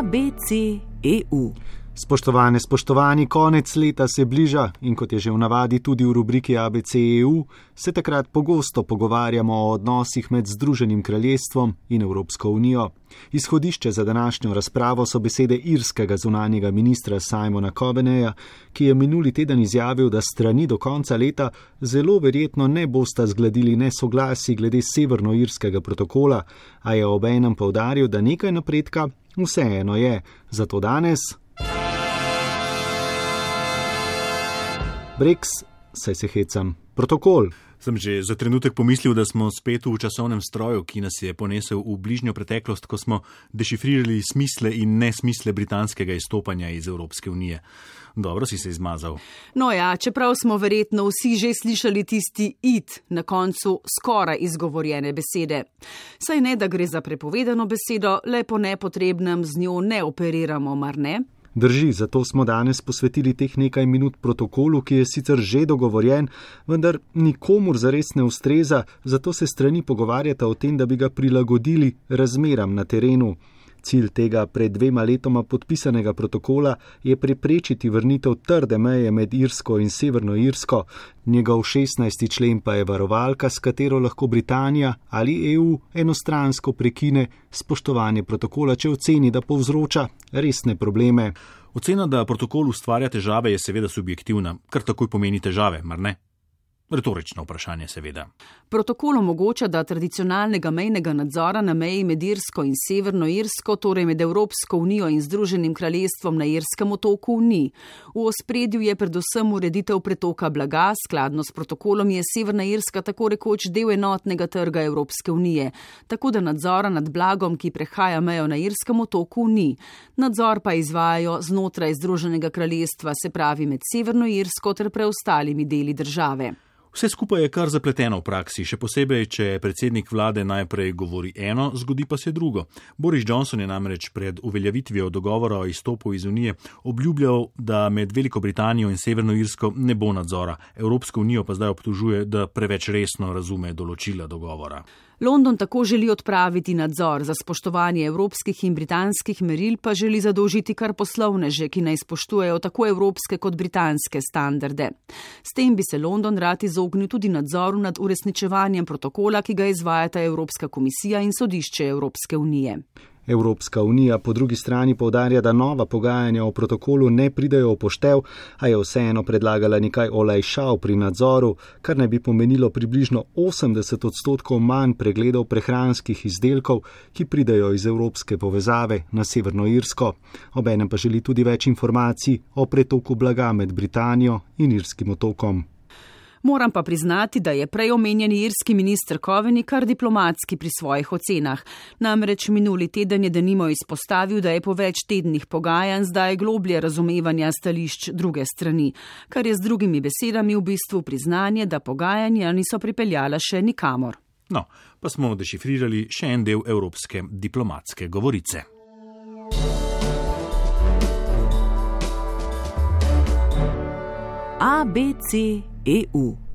ABC.eu. Spoštovane, spoštovani, konec leta se bliža in kot je že v navadi tudi v rubriki ABC.eu, se takrat pogosto pogovarjamo o odnosih med Združenim kraljestvom in Evropsko unijo. Izhodišče za današnjo razpravo so besede irskega zunanjega ministra Simona Coveneja, ki je minuli teden izjavil, da strani do konca leta zelo verjetno ne bosta zgladili nesoglasi glede severnoirskega protokola, a je obenem povdaril, da nekaj napredka vseeno je. Zato danes Breks, saj se hecam. Protokol. Sem že za trenutek pomislil, da smo spet v časovnem stroju, ki nas je ponesel v bližnjo preteklost, ko smo dešifrirali smisle in nesmisle britanskega izstopanja iz Evropske unije. Dobro si se izmazal. No ja, čeprav smo verjetno vsi že slišali tisti it na koncu skoraj izgovorjene besede. Saj ne, da gre za prepovedano besedo, le po nepotrebnem z njo ne operiramo, mar ne? Drži, zato smo danes posvetili teh nekaj minut protokolu, ki je sicer že dogovorjen, vendar nikomur zares ne ustreza, zato se strani pogovarjata o tem, da bi ga prilagodili razmeram na terenu. Cilj tega pred dvema letoma podpisanega protokola je preprečiti vrnitev trde meje med Irsko in Severno Irsko, njegov 16. člen pa je varovalka, s katero lahko Britanija ali EU enostransko prekine spoštovanje protokola, če oceni, da povzroča resne probleme. Ocena, da protokol ustvarja težave, je seveda subjektivna, kar takoj pomeni težave, mar ne? Retorično vprašanje, seveda. Protokol omogoča, da tradicionalnega mejnega nadzora na meji med Irsko in Severno Irsko, torej med Evropsko unijo in Združenim kraljestvom na Irskem otoku, ni. V ospredju je predvsem ureditev pretoka blaga, skladno s protokolom je Severna Irska tako rekoč del enotnega trga Evropske unije, tako da nadzora nad blagom, ki prehaja mejo na Irskem otoku, ni. Nadzor pa izvajajo znotraj Združenega kraljestva, se pravi med Severno Irsko ter preostalimi deli države. Vse skupaj je kar zapleteno v praksi, še posebej, če predsednik vlade najprej govori eno, zgodi pa se drugo. Boris Johnson je namreč pred uveljavitvijo dogovora o izstopu iz Unije obljubljal, da med Veliko Britanijo in Severno Irsko ne bo nadzora. Evropsko unijo pa zdaj obtožuje, da preveč resno razume določila dogovora. London tako želi odpraviti nadzor za spoštovanje evropskih in britanskih meril, pa želi zadolžiti kar poslovneže, ki naj spoštujejo tako evropske kot britanske standarde. S tem bi se London rad izognil tudi nadzoru nad uresničevanjem protokola, ki ga izvajata Evropska komisija in sodišče Evropske unije. Evropska unija po drugi strani povdarja, da nova pogajanja o protokolu ne pridajo v poštev, a je vseeno predlagala nekaj olajšav pri nadzoru, kar naj bi pomenilo približno 80 odstotkov manj pregledov prehranskih izdelkov, ki pridajo iz evropske povezave na Severno Irsko. Obenem pa želi tudi več informacij o pretoku blaga med Britanijo in Irskim otokom. Moram pa priznati, da je prej omenjeni irski minister Koveni kar diplomatski pri svojih ocenah. Namreč minuli teden je denimo izpostavil, da je po več tednih pogajanj zdaj globlje razumevanja stališč druge strani, kar je z drugimi besedami v bistvu priznanje, da pogajanja niso pripeljala še nikamor. No, pa smo dešifrirali še en del evropske diplomatske govorice. ABC EU.